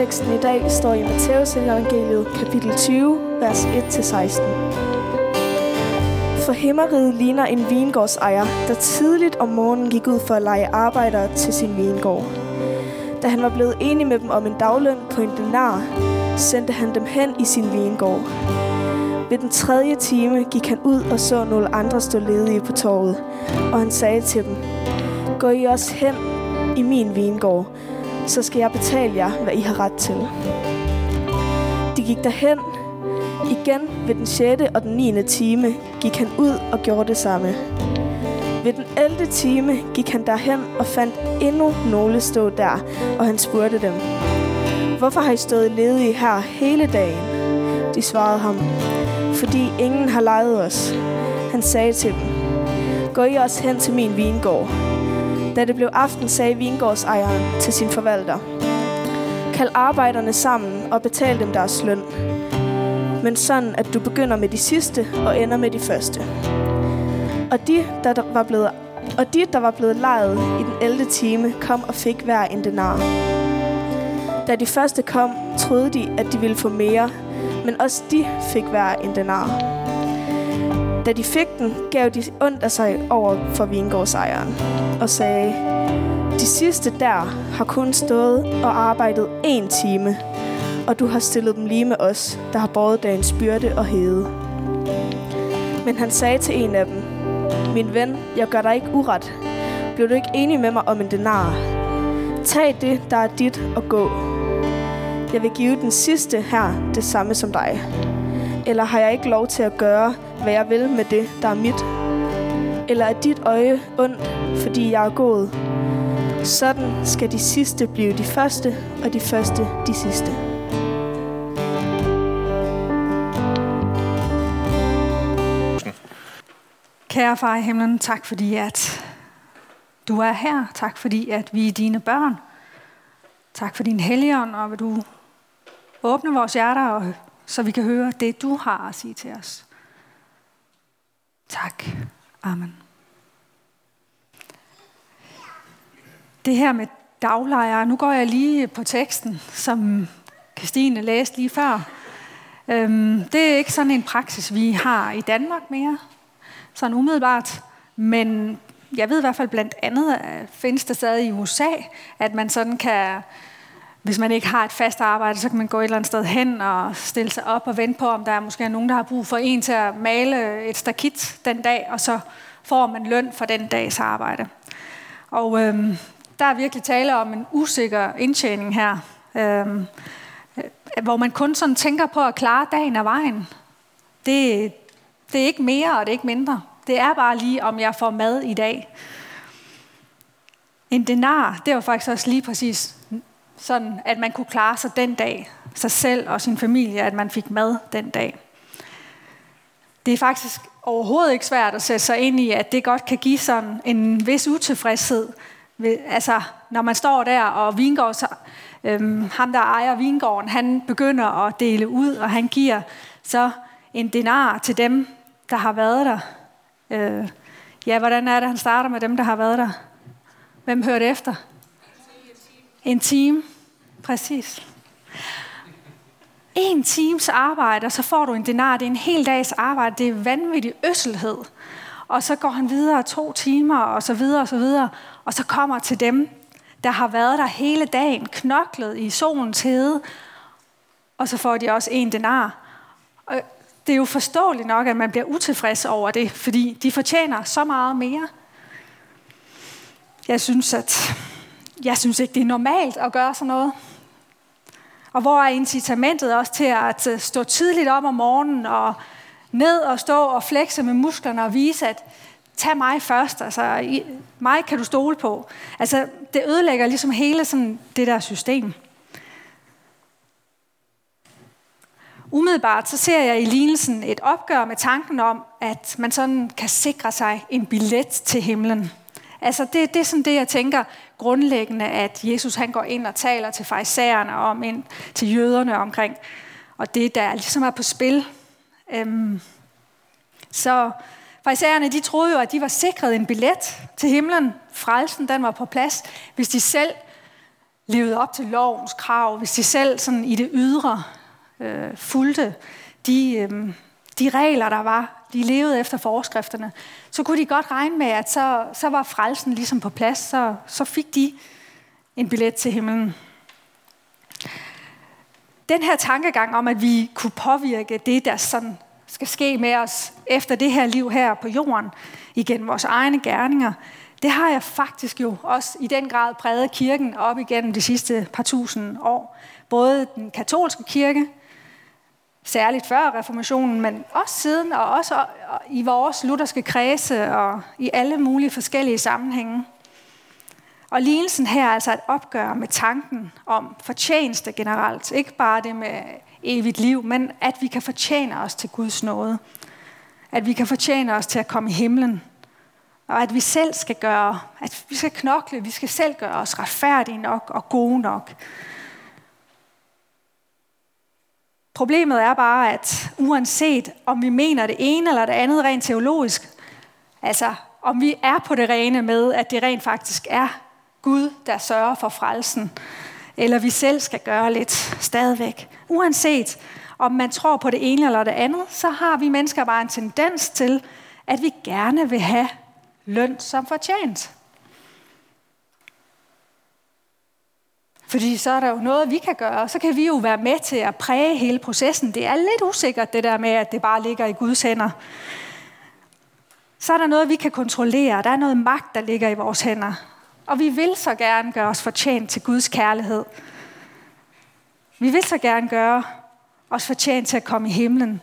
Teksten i dag står i Matteus evangeliet kapitel 20, vers 1-16. For himmeriget ligner en vingårdsejer, der tidligt om morgenen gik ud for at lege arbejdere til sin vingård. Da han var blevet enig med dem om en dagløn på en denar, sendte han dem hen i sin vingård. Ved den tredje time gik han ud og så nogle andre stå ledige på torvet, og han sagde til dem, Gå I også hen i min vingård, så skal jeg betale jer, hvad I har ret til. De gik derhen. Igen ved den 6. og den 9. time gik han ud og gjorde det samme. Ved den 11. time gik han derhen og fandt endnu nogle stå der, og han spurgte dem, Hvorfor har I stået ledige her hele dagen? De svarede ham, fordi ingen har lejet os. Han sagde til dem, Gå I også hen til min vingård. Da det blev aften, sagde vingårdsejeren til sin forvalter, Kald arbejderne sammen og betal dem deres løn. Men sådan, at du begynder med de sidste og ender med de første. Og de, der var blevet, og de, der var blevet lejet i den 11. time, kom og fik hver en denar. Da de første kom, troede de, at de ville få mere, men også de fik hver en denar. Da de fik den, gav de ondt af sig over for vingårdsejeren og sagde, De sidste der har kun stået og arbejdet en time, og du har stillet dem lige med os, der har båret dagens byrde og hede. Men han sagde til en af dem, Min ven, jeg gør dig ikke uret. Blev du ikke enig med mig om en denar? Tag det, der er dit, og gå. Jeg vil give den sidste her det samme som dig. Eller har jeg ikke lov til at gøre, hvad jeg vil med det, der er mit? Eller er dit øje ondt, fordi jeg er god? Sådan skal de sidste blive de første, og de første de sidste. Kære far i himlen, tak fordi at du er her. Tak fordi at vi er dine børn. Tak for din helligånd, og vil du åbne vores hjerter, og, så vi kan høre det, du har at sige til os. Tak. Amen. Det her med daglejere, nu går jeg lige på teksten, som Christine læste lige før. Øhm, det er ikke sådan en praksis, vi har i Danmark mere, sådan umiddelbart, men jeg ved i hvert fald blandt andet, at findes der stadig i USA, at man sådan kan, hvis man ikke har et fast arbejde, så kan man gå et eller andet sted hen og stille sig op og vente på, om der er måske nogen, der har brug for en til at male et stakit den dag, og så får man løn for den dags arbejde. Og øhm, der er virkelig tale om en usikker indtjening her, øhm, øh, hvor man kun sådan tænker på at klare dagen af vejen. Det, det er ikke mere, og det er ikke mindre. Det er bare lige, om jeg får mad i dag. En denar, det var faktisk også lige præcis sådan, at man kunne klare sig den dag. Sig selv og sin familie, at man fik mad den dag. Det er faktisk overhovedet ikke svært at sætte sig ind i, at det godt kan give sådan en vis utilfredshed. Altså, når man står der, og vingård, så, øhm, ham der ejer vingården, han begynder at dele ud, og han giver så en denar til dem, der har været der. Øh, ja, hvordan er det, han starter med dem, der har været der? Hvem hørte efter? En time. Præcis. En times arbejde, og så får du en denar. Det er en hel dags arbejde. Det er vanvittig øsselhed. Og så går han videre to timer, og så videre, og så videre. Og så kommer til dem, der har været der hele dagen, knoklet i solens hede. Og så får de også en denar. Og det er jo forståeligt nok, at man bliver utilfreds over det, fordi de fortjener så meget mere. Jeg synes, at jeg synes ikke, det er normalt at gøre sådan noget. Og hvor er incitamentet også til at øh, stå tidligt op om morgenen og ned og stå og flekse med musklerne og vise, at tag mig først, altså mig kan du stole på. Altså det ødelægger ligesom hele sådan det der system. Umiddelbart så ser jeg i lignelsen et opgør med tanken om, at man sådan kan sikre sig en billet til himlen. Altså det, det er sådan det, jeg tænker grundlæggende, at Jesus han går ind og taler til farisæerne om, ind til jøderne omkring, og det der ligesom er på spil. Øhm, så farisæerne, de troede jo, at de var sikret en billet til himlen. Frelsen, den var på plads, hvis de selv levede op til lovens krav, hvis de selv sådan i det ydre øh, fulgte de, øh, de regler, der var, de levede efter forskrifterne, så kunne de godt regne med, at så, så var frelsen ligesom på plads, så, så fik de en billet til himlen. Den her tankegang om, at vi kunne påvirke det, der sådan skal ske med os efter det her liv her på jorden, igen vores egne gerninger, det har jeg faktisk jo også i den grad præget kirken op igennem de sidste par tusind år. Både den katolske kirke, særligt før reformationen, men også siden, og også i vores lutherske kredse og i alle mulige forskellige sammenhænge. Og lignelsen her er altså et opgør med tanken om fortjeneste generelt. Ikke bare det med evigt liv, men at vi kan fortjene os til Guds nåde. At vi kan fortjene os til at komme i himlen. Og at vi selv skal gøre, at vi skal knokle, vi skal selv gøre os retfærdige nok og gode nok. Problemet er bare, at uanset om vi mener det ene eller det andet rent teologisk, altså om vi er på det rene med, at det rent faktisk er Gud, der sørger for frelsen, eller vi selv skal gøre lidt stadigvæk. Uanset om man tror på det ene eller det andet, så har vi mennesker bare en tendens til, at vi gerne vil have løn som fortjent. Fordi så er der jo noget, vi kan gøre, og så kan vi jo være med til at præge hele processen. Det er lidt usikkert, det der med, at det bare ligger i Guds hænder. Så er der noget, vi kan kontrollere. Der er noget magt, der ligger i vores hænder. Og vi vil så gerne gøre os fortjent til Guds kærlighed. Vi vil så gerne gøre os fortjent til at komme i himlen.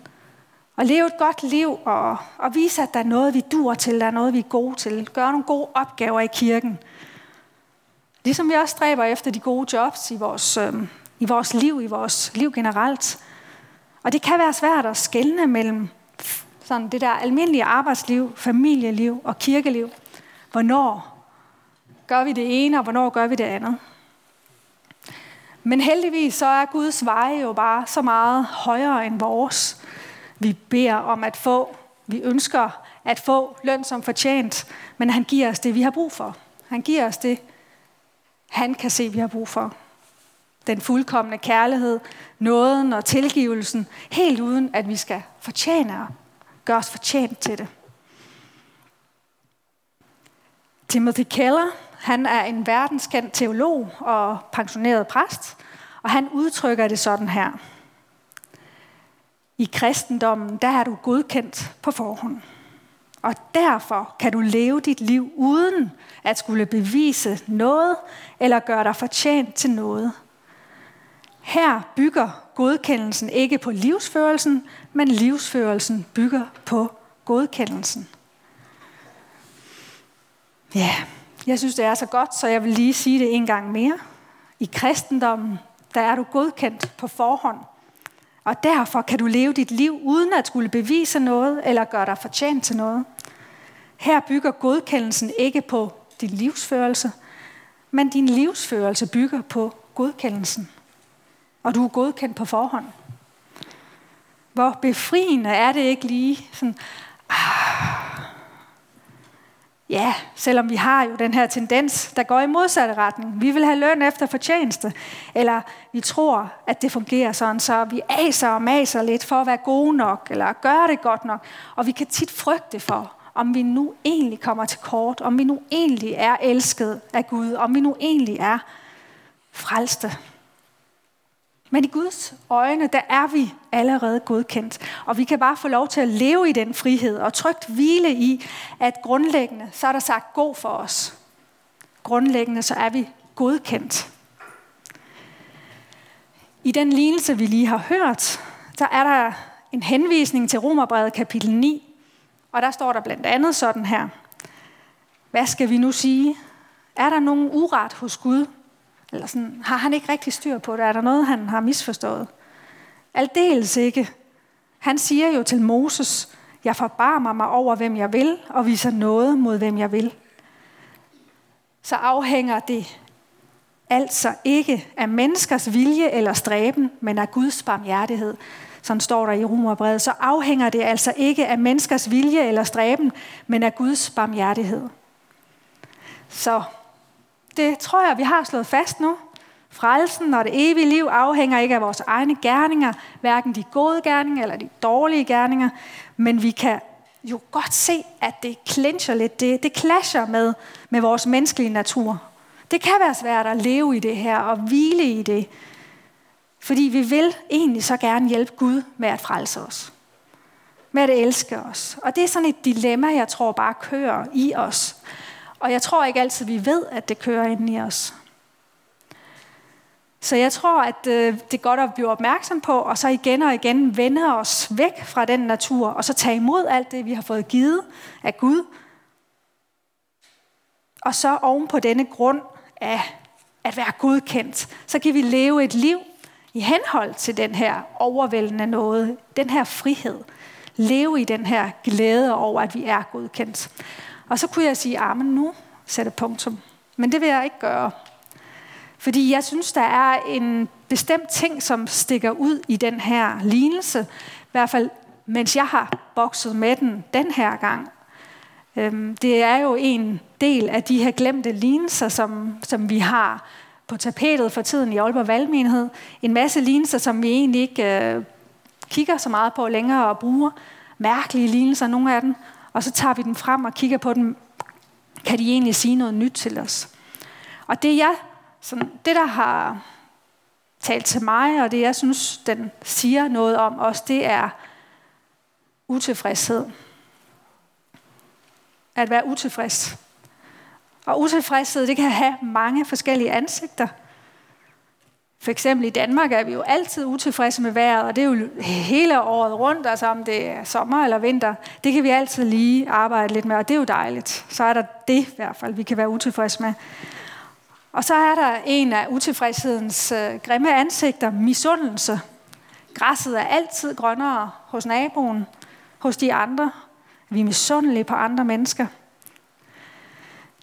Og leve et godt liv og, og vise, at der er noget, vi dur til, der er noget, vi er gode til. Gøre nogle gode opgaver i kirken. Ligesom vi også stræber efter de gode jobs i vores, øh, i vores liv, i vores liv generelt. Og det kan være svært at skelne mellem sådan det der almindelige arbejdsliv, familieliv og kirkeliv. Hvornår gør vi det ene, og hvornår gør vi det andet? Men heldigvis så er Guds veje jo bare så meget højere end vores. Vi beder om at få, vi ønsker at få løn som fortjent, men han giver os det, vi har brug for. Han giver os det, han kan se, vi har brug for. Den fuldkommende kærlighed, nåden og tilgivelsen, helt uden at vi skal fortjene og gøre os fortjent til det. Timothy Keller, han er en verdenskendt teolog og pensioneret præst, og han udtrykker det sådan her. I kristendommen, der er du godkendt på forhånd. Og derfor kan du leve dit liv uden at skulle bevise noget eller gøre dig fortjent til noget. Her bygger godkendelsen ikke på livsførelsen, men livsførelsen bygger på godkendelsen. Ja, jeg synes, det er så godt, så jeg vil lige sige det en gang mere. I kristendommen, der er du godkendt på forhånd. Og derfor kan du leve dit liv uden at skulle bevise noget eller gøre dig fortjent til noget. Her bygger godkendelsen ikke på din livsførelse, men din livsførelse bygger på godkendelsen. Og du er godkendt på forhånd. Hvor befriende er det ikke lige sådan, ah, ja, selvom vi har jo den her tendens, der går i modsatte retning. Vi vil have løn efter fortjeneste, eller vi tror, at det fungerer sådan, så vi aser og maser lidt for at være gode nok, eller gøre det godt nok. Og vi kan tit frygte for, om vi nu egentlig kommer til kort, om vi nu egentlig er elsket af Gud, om vi nu egentlig er frelste. Men i Guds øjne, der er vi allerede godkendt. Og vi kan bare få lov til at leve i den frihed og trygt hvile i, at grundlæggende, så er der sagt god for os. Grundlæggende, så er vi godkendt. I den lignelse, vi lige har hørt, der er der en henvisning til Romerbrevet kapitel 9, og der står der blandt andet sådan her. Hvad skal vi nu sige? Er der nogen uret hos Gud? Eller sådan, har han ikke rigtig styr på det? Er der noget, han har misforstået? Aldeles ikke. Han siger jo til Moses, jeg forbarmer mig over, hvem jeg vil, og viser noget mod, hvem jeg vil. Så afhænger det altså ikke af menneskers vilje eller stræben, men af Guds barmhjertighed. Sådan står der i Romerbrevet. Så afhænger det altså ikke af menneskers vilje eller stræben, men af Guds barmhjertighed. Så det tror jeg, vi har slået fast nu. Frelsen og det evige liv afhænger ikke af vores egne gerninger, hverken de gode gerninger eller de dårlige gerninger, men vi kan jo godt se, at det clincher lidt, det, det clasher med, med vores menneskelige natur. Det kan være svært at leve i det her og hvile i det, fordi vi vil egentlig så gerne hjælpe Gud med at frelse os. Med at elske os. Og det er sådan et dilemma, jeg tror bare kører i os. Og jeg tror ikke altid, vi ved, at det kører ind i os. Så jeg tror, at øh, det er godt at blive opmærksom på, og så igen og igen vende os væk fra den natur, og så tage imod alt det, vi har fået givet af Gud. Og så oven på denne grund af at være godkendt, så kan vi leve et liv i henhold til den her overvældende noget, den her frihed. Leve i den her glæde over, at vi er godkendt. Og så kunne jeg sige, ah, amen nu, sætte punktum. Men det vil jeg ikke gøre. Fordi jeg synes, der er en bestemt ting, som stikker ud i den her lignelse. I hvert fald, mens jeg har bokset med den den her gang. Øhm, det er jo en del af de her glemte lignelser, som, som vi har på tapetet for tiden i Aalborg Valgmenighed. En masse lignelser, som vi egentlig ikke øh, kigger så meget på længere og bruger. Mærkelige lignelser, nogle af dem. Og så tager vi dem frem og kigger på dem. Kan de egentlig sige noget nyt til os? Og det jeg sådan, det, der har talt til mig, og det, jeg synes, den siger noget om os, det er utilfredshed. At være utilfreds. Og utilfredshed, det kan have mange forskellige ansigter. For eksempel i Danmark er vi jo altid utilfredse med vejret, og det er jo hele året rundt, altså om det er sommer eller vinter. Det kan vi altid lige arbejde lidt med, og det er jo dejligt. Så er der det i hvert fald, vi kan være utilfredse med. Og så er der en af utilfredshedens øh, grimme ansigter, misundelse. Græsset er altid grønnere hos naboen, hos de andre. Vi er misundelige på andre mennesker.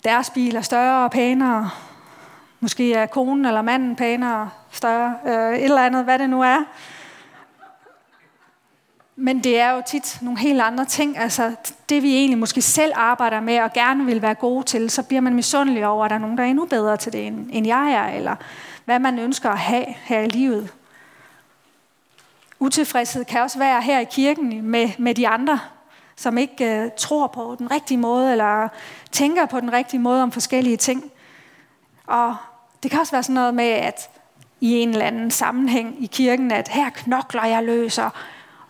Deres bil er større og pænere. Måske er konen eller manden pænere, større, øh, et eller andet, hvad det nu er. Men det er jo tit nogle helt andre ting. Altså det vi egentlig måske selv arbejder med og gerne vil være gode til, så bliver man misundelig over, at der er nogen, der er endnu bedre til det, end jeg er, eller hvad man ønsker at have her i livet. Utilfredshed kan også være her i kirken med, med de andre, som ikke øh, tror på den rigtige måde, eller tænker på den rigtige måde om forskellige ting. Og det kan også være sådan noget med, at i en eller anden sammenhæng i kirken, at her knokler jeg løser, og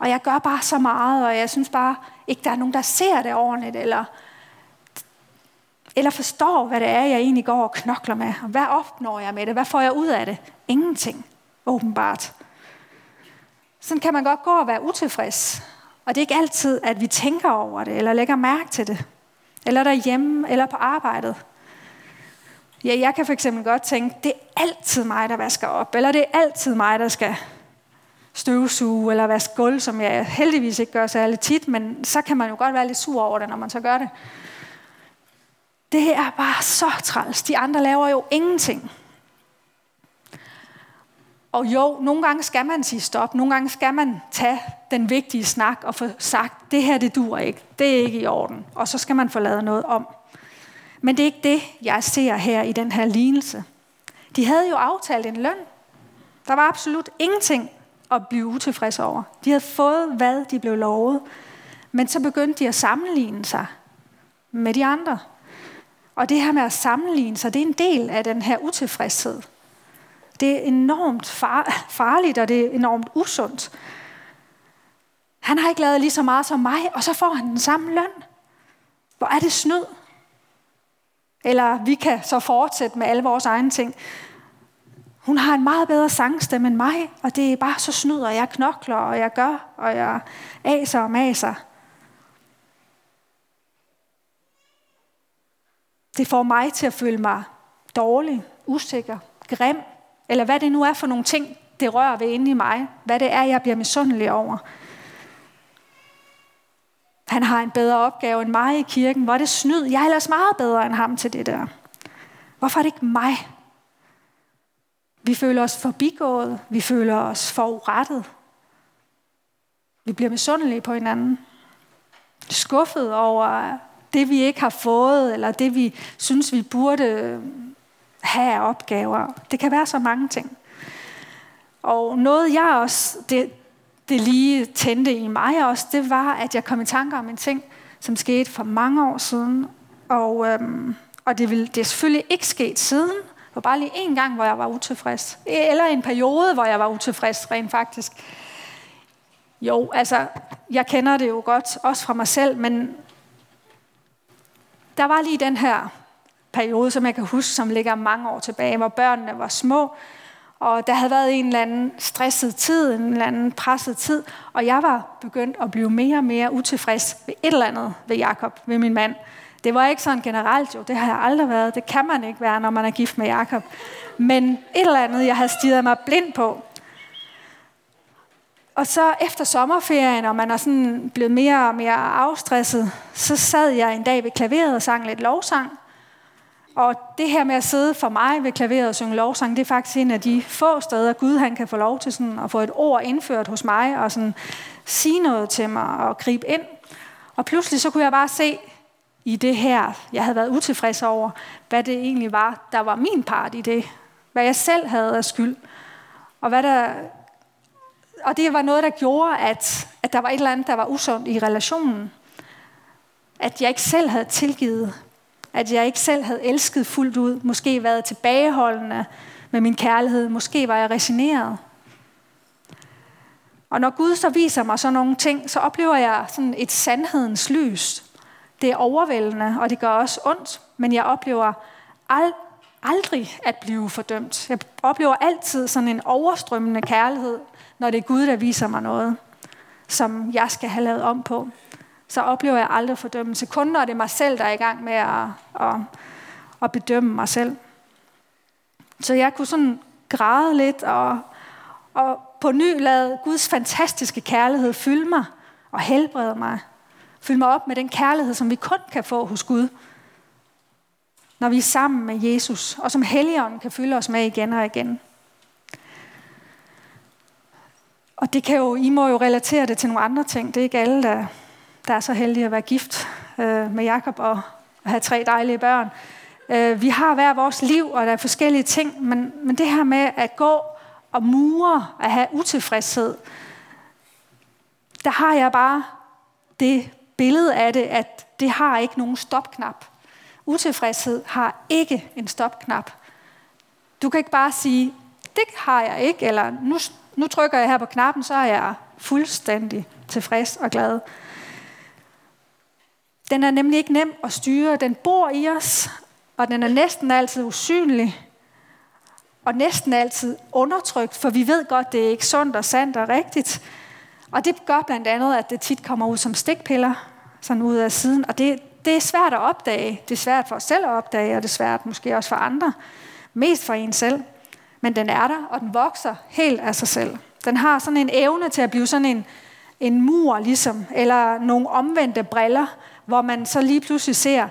og jeg gør bare så meget, og jeg synes bare ikke, der er nogen, der ser det ordentligt, eller, eller forstår, hvad det er, jeg egentlig går og knokler med. Og hvad opnår jeg med det? Hvad får jeg ud af det? Ingenting, åbenbart. Sådan kan man godt gå og være utilfreds. Og det er ikke altid, at vi tænker over det, eller lægger mærke til det. Eller derhjemme, eller på arbejdet. Ja, jeg kan for eksempel godt tænke, det er altid mig, der vasker op, eller det er altid mig, der skal støvsuge eller vaske gulv, som jeg heldigvis ikke gør særlig tit, men så kan man jo godt være lidt sur over det, når man så gør det. Det er bare så træls. De andre laver jo ingenting. Og jo, nogle gange skal man sige stop. Nogle gange skal man tage den vigtige snak og få sagt, det her det dur ikke. Det er ikke i orden. Og så skal man få lavet noget om. Men det er ikke det, jeg ser her i den her lignelse. De havde jo aftalt en løn. Der var absolut ingenting at blive utilfredse over. De havde fået, hvad de blev lovet. Men så begyndte de at sammenligne sig med de andre. Og det her med at sammenligne sig, det er en del af den her utilfredshed. Det er enormt far- farligt, og det er enormt usundt. Han har ikke lavet lige så meget som mig, og så får han den samme løn. Hvor er det snyd? Eller vi kan så fortsætte med alle vores egne ting. Hun har en meget bedre sangstemme end mig, og det er bare så snyd, og jeg knokler, og jeg gør, og jeg aser og maser. Det får mig til at føle mig dårlig, usikker, grim, eller hvad det nu er for nogle ting, det rører ved inde i mig. Hvad det er, jeg bliver misundelig over. Han har en bedre opgave end mig i kirken. Hvor er det snyd? Jeg er ellers meget bedre end ham til det der. Hvorfor er det ikke mig, vi føler os forbigået. Vi føler os forurettet. Vi bliver misundelige på hinanden. Skuffet over det, vi ikke har fået, eller det, vi synes, vi burde have opgaver. Det kan være så mange ting. Og noget jeg også, det, det lige tændte i mig også, det var, at jeg kom i tanker om en ting, som skete for mange år siden. Og, øhm, og det, vil, det er selvfølgelig ikke sket siden. Det var bare lige en gang, hvor jeg var utilfreds. E, eller en periode, hvor jeg var utilfreds rent faktisk. Jo, altså, jeg kender det jo godt, også fra mig selv, men der var lige den her periode, som jeg kan huske, som ligger mange år tilbage, hvor børnene var små, og der havde været en eller anden stresset tid, en eller anden presset tid, og jeg var begyndt at blive mere og mere utilfreds ved et eller andet ved Jakob, ved min mand. Det var ikke sådan generelt jo, det har jeg aldrig været. Det kan man ikke være, når man er gift med Jakob. Men et eller andet, jeg havde stiget mig blind på. Og så efter sommerferien, og man er sådan blevet mere og mere afstresset, så sad jeg en dag ved klaveret og sang lidt lovsang. Og det her med at sidde for mig ved klaveret og synge lovsang, det er faktisk en af de få steder, Gud han kan få lov til sådan at få et ord indført hos mig, og sådan sige noget til mig og gribe ind. Og pludselig så kunne jeg bare se i det her, jeg havde været utilfreds over, hvad det egentlig var, der var min part i det. Hvad jeg selv havde af skyld. Og, hvad der, og det var noget, der gjorde, at, at der var et eller andet, der var usundt i relationen. At jeg ikke selv havde tilgivet at jeg ikke selv havde elsket fuldt ud, måske været tilbageholdende med min kærlighed, måske var jeg resigneret. Og når Gud så viser mig sådan nogle ting, så oplever jeg sådan et sandhedens lys. Det er overvældende, og det gør også ondt, men jeg oplever al- aldrig at blive fordømt. Jeg oplever altid sådan en overstrømmende kærlighed, når det er Gud, der viser mig noget, som jeg skal have lavet om på så oplever jeg aldrig fordømmelse. Kun når det er mig selv, der er i gang med at, at, at bedømme mig selv. Så jeg kunne sådan græde lidt og, og på ny lade Guds fantastiske kærlighed fylde mig og helbrede mig. Fylde mig op med den kærlighed, som vi kun kan få hos Gud, når vi er sammen med Jesus, og som Helligånden kan fylde os med igen og igen. Og det kan jo, I må jo relatere det til nogle andre ting. Det er ikke alle, der, der er så heldig at være gift øh, med Jakob og have tre dejlige børn. Øh, vi har hver vores liv, og der er forskellige ting, men, men det her med at gå og mure, at have utilfredshed, der har jeg bare det billede af det, at det har ikke nogen stopknap. Utilfredshed har ikke en stopknap. Du kan ikke bare sige, det har jeg ikke, eller nu, nu trykker jeg her på knappen, så er jeg fuldstændig tilfreds og glad. Den er nemlig ikke nem at styre. Den bor i os, og den er næsten altid usynlig. Og næsten altid undertrykt, for vi ved godt, det er ikke sundt og sandt og rigtigt. Og det gør blandt andet, at det tit kommer ud som stikpiller, sådan ud af siden. Og det, det er svært at opdage. Det er svært for os selv at opdage, og det er svært måske også for andre. Mest for en selv. Men den er der, og den vokser helt af sig selv. Den har sådan en evne til at blive sådan en, en mur, ligesom, eller nogle omvendte briller, hvor man så lige pludselig ser,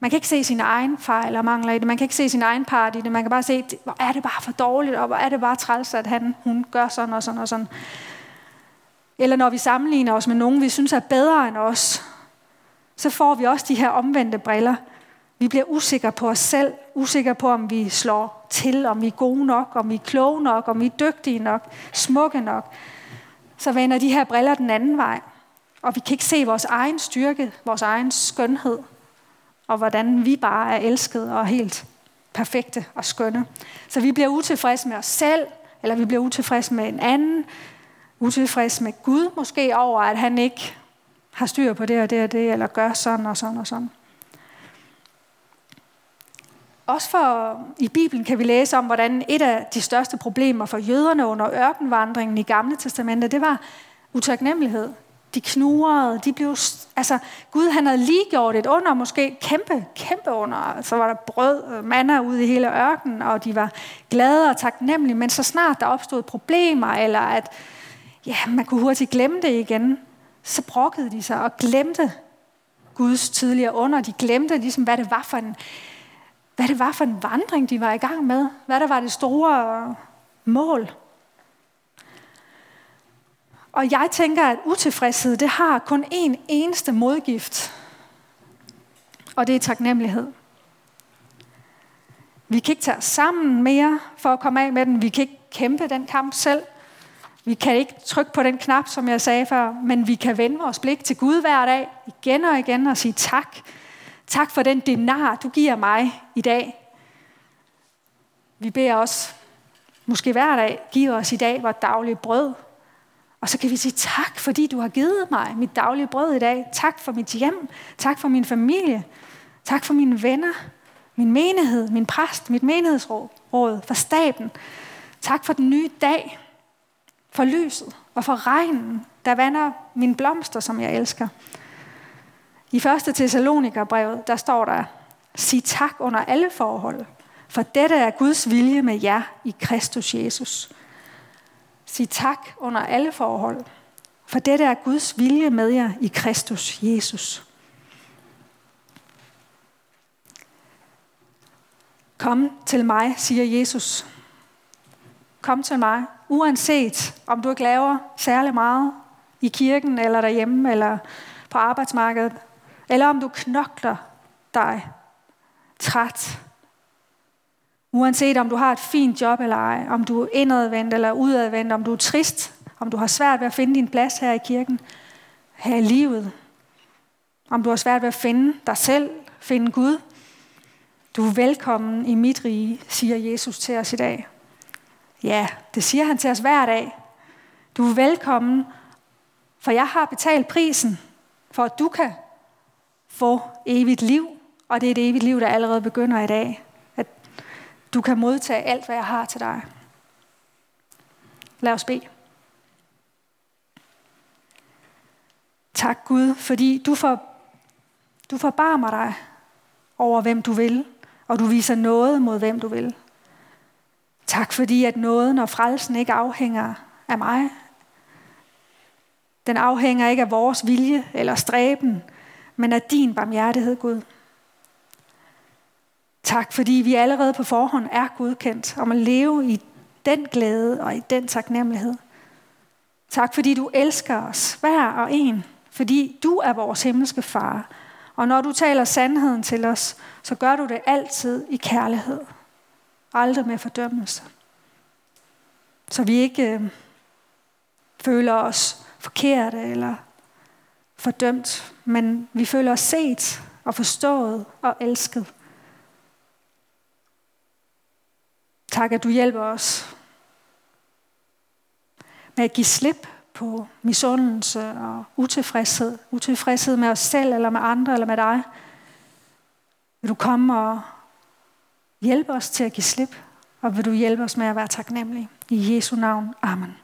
man kan ikke se sine egne fejl og mangler i det, man kan ikke se sin egen part i det, man kan bare se, hvor er det bare for dårligt, og hvor er det bare træls, at han, hun gør sådan og sådan og sådan. Eller når vi sammenligner os med nogen, vi synes er bedre end os, så får vi også de her omvendte briller. Vi bliver usikre på os selv, usikre på, om vi slår til, om vi er gode nok, om vi er kloge nok, om vi er dygtige nok, smukke nok. Så vender de her briller den anden vej. Og vi kan ikke se vores egen styrke, vores egen skønhed, og hvordan vi bare er elskede og helt perfekte og skønne. Så vi bliver utilfredse med os selv, eller vi bliver utilfredse med en anden, utilfredse med Gud måske over, at han ikke har styr på det og det og det, eller gør sådan og sådan og sådan. Også for, i Bibelen kan vi læse om, hvordan et af de største problemer for jøderne under ørkenvandringen i Gamle Testamentet, det var utaknemmelighed. De knurrede, de blev, altså Gud han havde lige gjort et under, måske kæmpe, kæmpe under. Så var der brød og manna ude i hele ørkenen, og de var glade og taknemmelige. Men så snart der opstod problemer, eller at ja, man kunne hurtigt glemme det igen, så brokkede de sig og glemte Guds tidligere under. De glemte ligesom, hvad det var for en, hvad det var for en vandring, de var i gang med. Hvad der var det store mål. Og jeg tænker, at utilfredshed, det har kun én eneste modgift. Og det er taknemmelighed. Vi kan ikke tage os sammen mere for at komme af med den. Vi kan ikke kæmpe den kamp selv. Vi kan ikke trykke på den knap, som jeg sagde før, men vi kan vende vores blik til Gud hver dag, igen og igen, og sige tak. Tak for den dinar, du giver mig i dag. Vi beder os, måske hver dag, giv os i dag vores daglige brød. Og så kan vi sige tak, fordi du har givet mig mit daglige brød i dag. Tak for mit hjem. Tak for min familie. Tak for mine venner. Min menighed, min præst, mit menighedsråd, for staben. Tak for den nye dag for lyset og for regnen, der vander mine blomster, som jeg elsker. I 1. Thessalonikerbrevet, der står der, sig tak under alle forhold, for dette er Guds vilje med jer i Kristus Jesus. Sig tak under alle forhold, for dette er Guds vilje med jer i Kristus Jesus. Kom til mig, siger Jesus. Kom til mig, uanset om du ikke laver særlig meget i kirken, eller derhjemme, eller på arbejdsmarkedet, eller om du knokler dig træt. Uanset om du har et fint job eller ej, om du er indadvendt eller udadvendt, om du er trist, om du har svært ved at finde din plads her i kirken, her i livet, om du har svært ved at finde dig selv, finde Gud. Du er velkommen i mit rige, siger Jesus til os i dag. Ja, det siger han til os hver dag. Du er velkommen, for jeg har betalt prisen, for at du kan få evigt liv. Og det er et evigt liv, der allerede begynder i dag. Du kan modtage alt, hvad jeg har til dig. Lad os bede. Tak Gud, fordi du, for, du forbarmer dig over, hvem du vil, og du viser noget mod, hvem du vil. Tak fordi, at nåden og frelsen ikke afhænger af mig. Den afhænger ikke af vores vilje eller stræben, men af din barmhjertighed, Gud. Tak fordi vi allerede på forhånd er godkendt om at leve i den glæde og i den taknemmelighed. Tak fordi du elsker os, hver og en, fordi du er vores himmelske far. Og når du taler sandheden til os, så gør du det altid i kærlighed. Aldrig med fordømmelse. Så vi ikke øh, føler os forkerte eller fordømt, men vi føler os set og forstået og elsket. Tak, at du hjælper os med at give slip på misundelse og utilfredshed. Utilfredshed med os selv, eller med andre, eller med dig. Vil du komme og hjælpe os til at give slip, og vil du hjælpe os med at være taknemmelige. I Jesu navn. Amen.